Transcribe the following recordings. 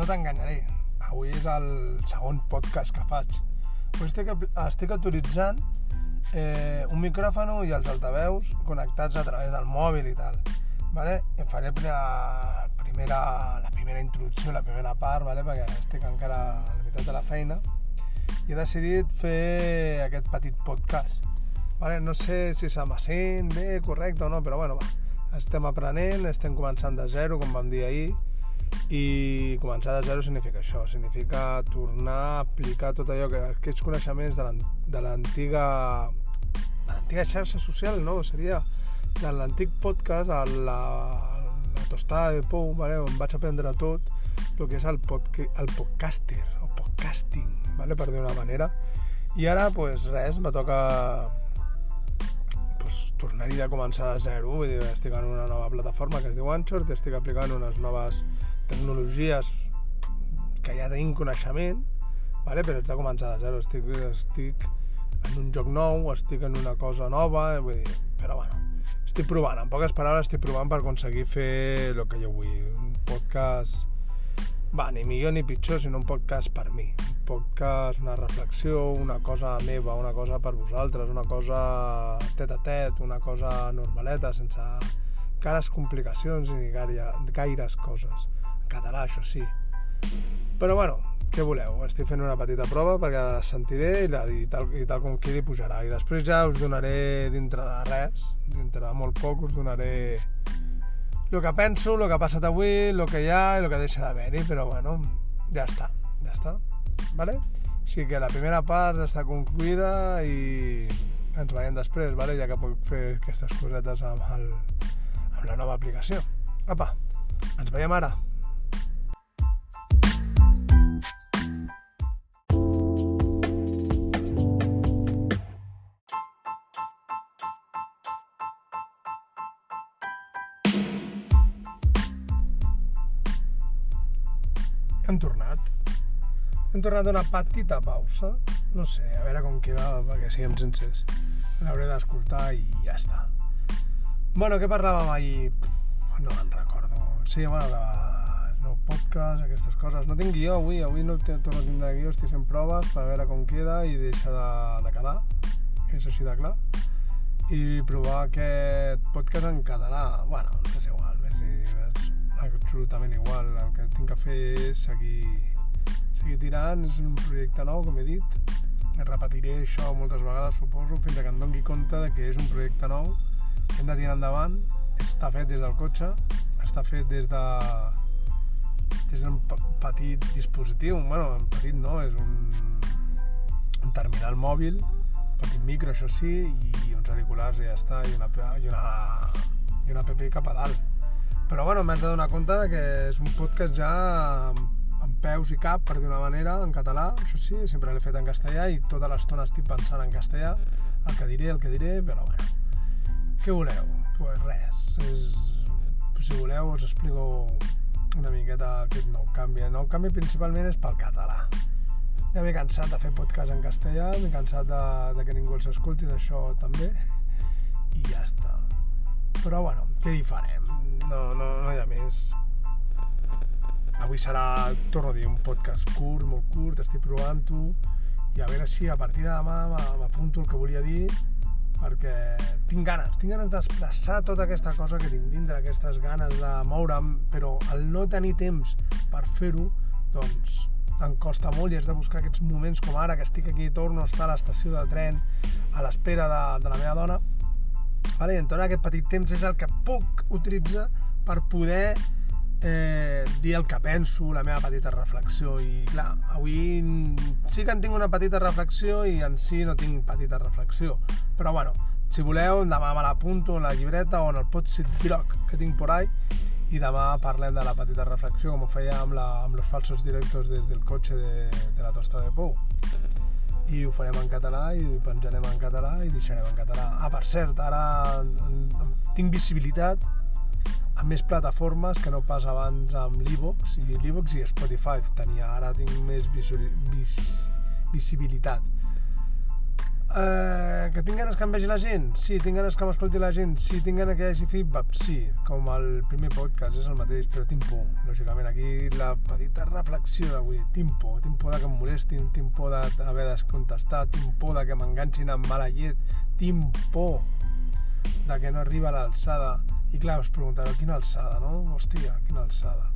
no t'enganyaré. Avui és el segon podcast que faig. Avui estic, estic autoritzant eh, un micròfon i els altaveus connectats a través del mòbil i tal. Vale? I faré la primera, la primera introducció, la primera part, vale? perquè estic encara a la meitat de la feina i he decidit fer aquest petit podcast. Vale? No sé si se m'assent bé, correcte o no, però bueno, va, estem aprenent, estem començant de zero, com vam dir ahir, i començar de zero significa això, significa tornar a aplicar tot allò que aquests coneixements de l'antiga de l'antiga xarxa social, no? Seria de l'antic podcast a la, la tostada de pou, vale? on vaig aprendre tot el que és el, podca el podcaster, o podcasting, vale? per dir una manera. I ara, pues, res, me toca tornaria a començar de zero, vull dir, estic en una nova plataforma que es diu Anchor, estic aplicant unes noves tecnologies que ja tenim coneixement, vale? però haig de començar de zero, estic, estic en un joc nou, estic en una cosa nova, vull dir, però bueno, estic provant, en poques paraules estic provant per aconseguir fer el que jo vull, un podcast, va, ni millor ni pitjor, sinó un podcast per mi, podcast, una reflexió, una cosa meva, una cosa per vosaltres, una cosa tet a tet, una cosa normaleta, sense cares complicacions ni gaire, gaires coses. Català, això sí. Però bueno, què voleu? Estic fent una petita prova perquè la sentiré i, la, i, tal, i tal com quedi pujarà. I després ja us donaré dintre de res, dintre de molt poc, us donaré el que penso, el que ha passat avui, el que hi ha i el que deixa d'haver-hi, però bueno, ja està, ja està. ¿vale? Així que la primera part està concluïda i ens veiem després, ¿vale? ja que puc fer aquestes cosetes amb, el, amb la nova aplicació. Apa, ens veiem ara. Hem tornat hem tornat a una petita pausa. No sé, a veure com queda, perquè siguem sincers. L'hauré d'escoltar i ja està. Bueno, què parlàvem ahir? No me'n recordo. Sí, bueno, que no podcast, aquestes coses. No tinc guió avui, avui no torno a tindre guió, estic fent proves per veure com queda i deixa de, de quedar. És així de clar. I provar aquest podcast en català. Bueno, és igual, és, és absolutament igual. El que tinc que fer és seguir seguir tirant, és un projecte nou, com he dit. Repetiré això moltes vegades, suposo, fins que em doni compte de que és un projecte nou, hem de tirar endavant, està fet des del cotxe, està fet des de des d'un petit dispositiu, bueno, petit no, és un, un terminal mòbil, un petit micro, això sí, i uns auriculars i ja està, i una, i una, i una app cap a dalt. Però bueno, m'haig de donar compte que és un podcast ja peus i cap, per dir una manera, en català, això sí, sempre l'he fet en castellà i tota l'estona estic pensant en castellà, el que diré, el que diré, però bueno. Què voleu? Pues res, és... si voleu us explico una miqueta aquest nou canvi. El nou canvi principalment és pel català. Ja m'he cansat de fer podcast en castellà, m'he cansat de, de que ningú els escolti, això també, i ja està. Però bueno, què hi farem? No, no, no hi ha més Avui serà, torno a dir, un podcast curt, molt curt, estic provant-ho i a veure si a partir de demà m'apunto el que volia dir perquè tinc ganes, tinc ganes d'expressar tota aquesta cosa que tinc dintre, aquestes ganes de moure'm, però al no tenir temps per fer-ho, doncs em costa molt i has de buscar aquests moments com ara, que estic aquí torno a estar a l'estació de tren a l'espera de, de la meva dona. Vale? I en tot aquest petit temps és el que puc utilitzar per poder eh, dir el que penso, la meva petita reflexió i clar, avui sí que en tinc una petita reflexió i en si no tinc petita reflexió però bueno, si voleu demà me l'apunto en la llibreta o en el pot-sit groc que tinc por ahí i demà parlem de la petita reflexió com ho feia amb, la, amb los falsos directos des del cotxe de, de la tosta de pou i ho farem en català i penjarem en català i deixarem en català. Ah, per cert, ara tinc visibilitat amb més plataformes que no pas abans amb l'Evox i l'Evox i Spotify tenia, ara tinc més vis visibilitat. Eh, que tinc ganes que em vegi la gent? Sí. Tinc ganes que m'escolti la gent? Sí. Tinc ganes que hi hagi feedback? Sí. Com el primer podcast, és el mateix, però tinc por. Lògicament, aquí la petita reflexió d'avui. Tinc por. Tinc por de que em molestin, tinc por d'haver de contestar, tinc por de que m'enganxin amb mala llet, tinc por de que no arriba a l'alçada. I clar, us preguntareu, quina alçada, no? Hòstia, quina alçada.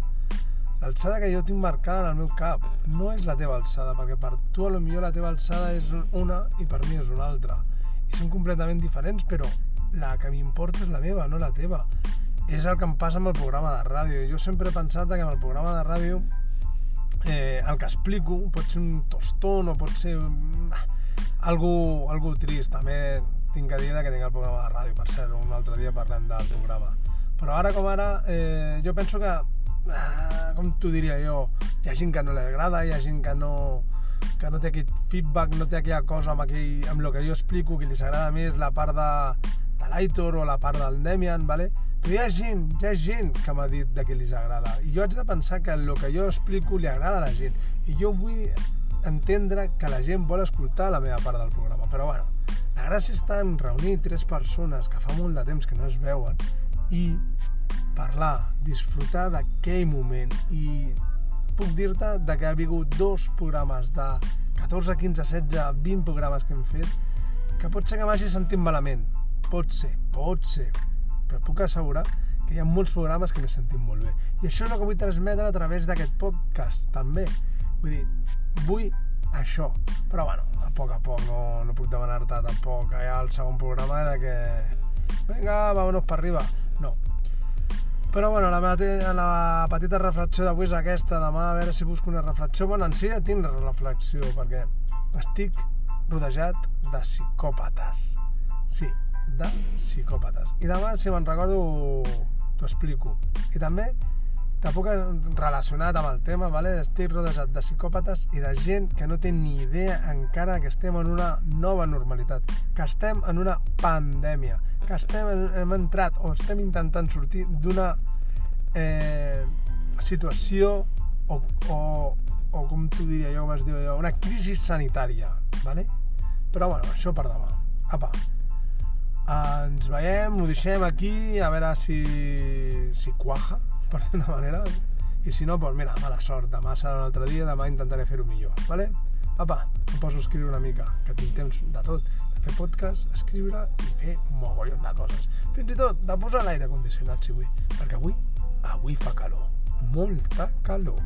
L'alçada que jo tinc marcada en el meu cap no és la teva alçada, perquè per tu a lo millor la teva alçada és una i per mi és una altra. Són completament diferents, però la que m'importa és la meva, no la teva. És el que em passa amb el programa de ràdio. Jo sempre he pensat que amb el programa de ràdio eh, el que explico pot ser un tostón o pot ser ah, algo, algo trist. També tinc que dir que tinc el programa de ràdio, per cert, un altre dia parlem del programa. Però ara com ara, eh, jo penso que ah, com t'ho diria jo, hi ha gent que no li agrada, hi ha gent que no, que no té aquest feedback, no té aquella cosa amb, aquell, amb el que jo explico, que li agrada més la part de, de l'Aitor o la part del Demian, ¿vale? però hi ha gent, hi ha gent que m'ha dit de què li agrada. I jo haig de pensar que el que jo explico li agrada a la gent. I jo vull entendre que la gent vol escoltar la meva part del programa. Però bueno, la gràcia està en reunir tres persones que fa molt de temps que no es veuen i parlar, disfrutar d'aquell moment i puc dir-te que ha vingut dos programes de 14, 15, 16, 20 programes que hem fet que pot ser que m'hagi sentit malament. Pot ser, pot ser. Però puc assegurar que hi ha molts programes que m'he sentit molt bé. I això és el que vull transmetre a través d'aquest podcast també. Vull dir, vull això. Però bueno, a poc a poc no, no puc demanar-te tampoc al segon programa de que vinga, vámonos per arriba. No, però bueno, la, mate, la petita reflexió d'avui és aquesta, demà a veure si busco una reflexió. Bueno, en si ja tinc la reflexió, perquè estic rodejat de psicòpates. Sí, de psicòpates. I demà, si me'n recordo, t'ho explico. I també, tampoc relacionat amb el tema, vale? estic rodejat de psicòpates i de gent que no té ni idea encara que estem en una nova normalitat, que estem en una pandèmia, que estem, hem entrat o estem intentant sortir d'una eh, situació o, o, o com t'ho diria jo, com es diu jo, una crisi sanitària, ¿vale? però bueno, això per demà. Apa, ens veiem, ho deixem aquí, a veure si, si quaja, per d'una manera, i si no, doncs mira, mala sort, demà serà un altre dia, demà intentaré fer-ho millor, ¿vale? Apa, em poso a escriure una mica, que tinc temps de tot, de fer podcast, escriure i fer mogollon de coses. Fins i tot de posar l'aire condicionat, si vull, perquè avui, avui fa calor, molta calor.